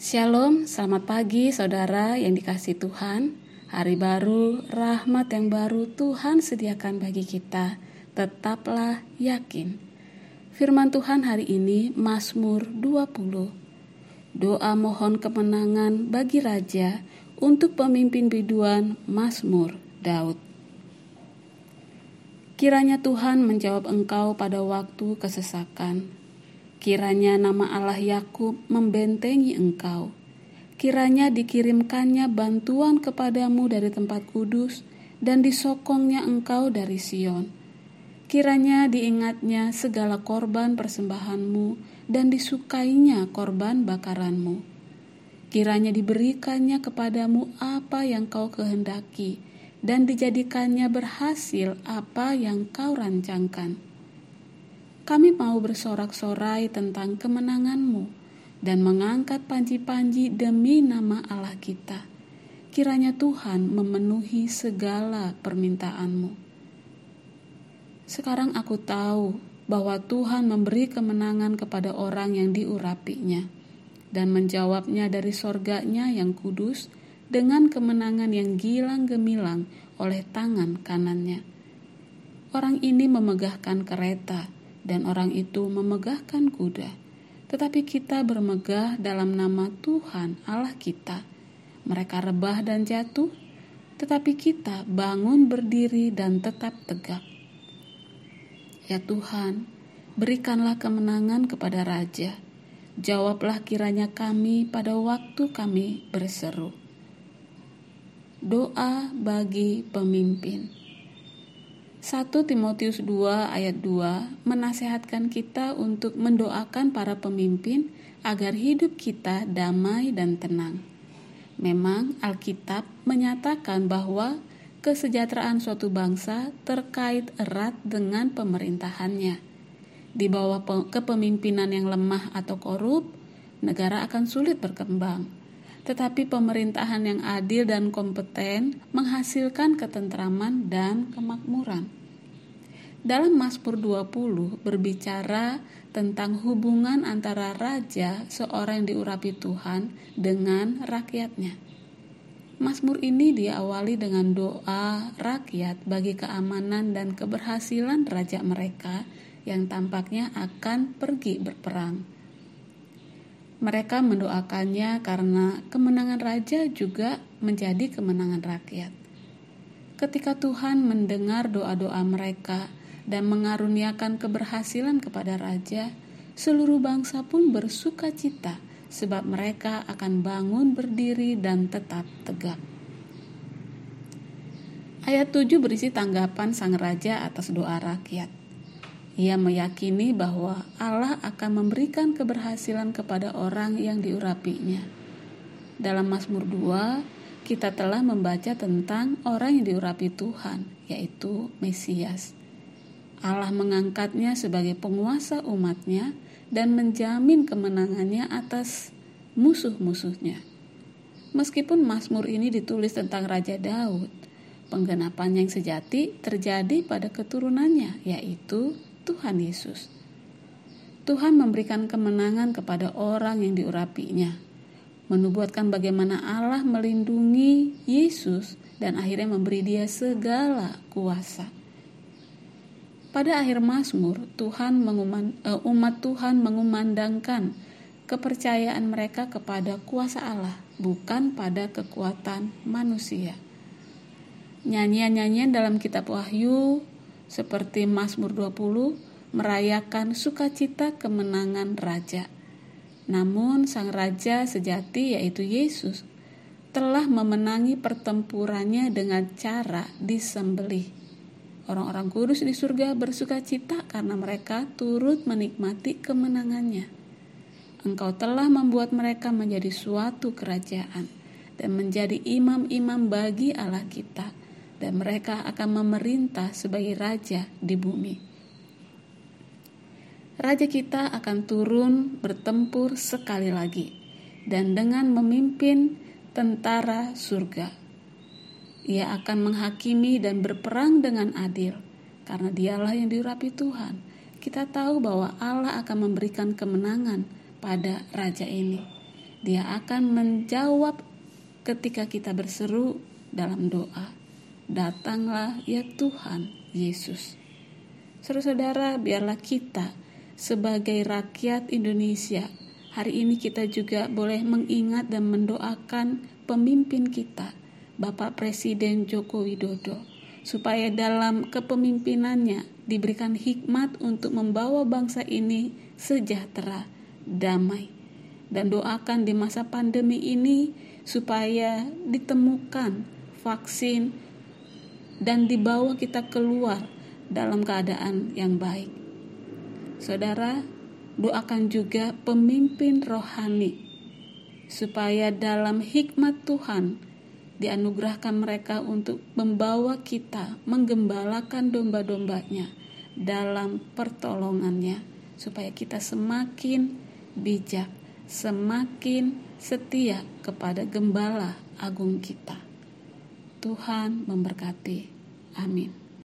Shalom, selamat pagi saudara yang dikasih Tuhan. Hari baru, rahmat yang baru Tuhan sediakan bagi kita. Tetaplah yakin. Firman Tuhan hari ini Mazmur 20. Doa mohon kemenangan bagi raja untuk pemimpin biduan Mazmur Daud. Kiranya Tuhan menjawab engkau pada waktu kesesakan Kiranya nama Allah Yakub membentengi engkau. Kiranya dikirimkannya bantuan kepadamu dari tempat kudus dan disokongnya engkau dari Sion. Kiranya diingatnya segala korban persembahanmu dan disukainya korban bakaranmu. Kiranya diberikannya kepadamu apa yang kau kehendaki dan dijadikannya berhasil apa yang kau rancangkan kami mau bersorak-sorai tentang kemenanganmu dan mengangkat panji-panji demi nama Allah kita. Kiranya Tuhan memenuhi segala permintaanmu. Sekarang aku tahu bahwa Tuhan memberi kemenangan kepada orang yang diurapinya dan menjawabnya dari sorganya yang kudus dengan kemenangan yang gilang gemilang oleh tangan kanannya. Orang ini memegahkan kereta, dan orang itu memegahkan kuda. Tetapi kita bermegah dalam nama Tuhan Allah kita. Mereka rebah dan jatuh, tetapi kita bangun berdiri dan tetap tegak. Ya Tuhan, berikanlah kemenangan kepada Raja. Jawablah kiranya kami pada waktu kami berseru. Doa bagi pemimpin. 1 Timotius 2 ayat 2 menasehatkan kita untuk mendoakan para pemimpin agar hidup kita damai dan tenang. Memang Alkitab menyatakan bahwa kesejahteraan suatu bangsa terkait erat dengan pemerintahannya. Di bawah kepemimpinan yang lemah atau korup, negara akan sulit berkembang. Tetapi pemerintahan yang adil dan kompeten menghasilkan ketentraman dan kemakmuran. Dalam Mazmur 20 berbicara tentang hubungan antara raja seorang yang diurapi Tuhan dengan rakyatnya. Mazmur ini diawali dengan doa rakyat bagi keamanan dan keberhasilan raja mereka yang tampaknya akan pergi berperang. Mereka mendoakannya karena kemenangan raja juga menjadi kemenangan rakyat. Ketika Tuhan mendengar doa-doa mereka dan mengaruniakan keberhasilan kepada raja, seluruh bangsa pun bersuka cita sebab mereka akan bangun berdiri dan tetap tegak. Ayat 7 berisi tanggapan sang raja atas doa rakyat. Ia meyakini bahwa Allah akan memberikan keberhasilan kepada orang yang diurapinya. Dalam Mazmur 2, kita telah membaca tentang orang yang diurapi Tuhan, yaitu Mesias. Allah mengangkatnya sebagai penguasa umatnya dan menjamin kemenangannya atas musuh-musuhnya. Meskipun Mazmur ini ditulis tentang Raja Daud, penggenapan yang sejati terjadi pada keturunannya, yaitu Tuhan Yesus. Tuhan memberikan kemenangan kepada orang yang diurapinya, menubuatkan bagaimana Allah melindungi Yesus dan akhirnya memberi dia segala kuasa. Pada akhir Mazmur, Tuhan menguman, uh, umat Tuhan mengumandangkan kepercayaan mereka kepada kuasa Allah, bukan pada kekuatan manusia. Nyanyian-nyanyian dalam kitab Wahyu seperti Mazmur 20 merayakan sukacita kemenangan raja. Namun sang raja sejati yaitu Yesus telah memenangi pertempurannya dengan cara disembelih. Orang-orang kudus di surga bersuka cita karena mereka turut menikmati kemenangannya. Engkau telah membuat mereka menjadi suatu kerajaan dan menjadi imam-imam bagi Allah kita dan mereka akan memerintah sebagai raja di bumi. Raja kita akan turun bertempur sekali lagi dan dengan memimpin tentara surga. Ia akan menghakimi dan berperang dengan adil karena dialah yang diurapi Tuhan. Kita tahu bahwa Allah akan memberikan kemenangan pada raja ini. Dia akan menjawab ketika kita berseru dalam doa. Datanglah ya Tuhan Yesus. Saudara-saudara, biarlah kita sebagai rakyat Indonesia hari ini kita juga boleh mengingat dan mendoakan pemimpin kita, Bapak Presiden Joko Widodo, supaya dalam kepemimpinannya diberikan hikmat untuk membawa bangsa ini sejahtera, damai, dan doakan di masa pandemi ini supaya ditemukan vaksin dan dibawa kita keluar dalam keadaan yang baik. Saudara, doakan juga pemimpin rohani supaya dalam hikmat Tuhan dianugerahkan mereka untuk membawa kita menggembalakan domba-dombanya dalam pertolongannya supaya kita semakin bijak semakin setia kepada gembala agung kita. Tuhan memberkati. Amin.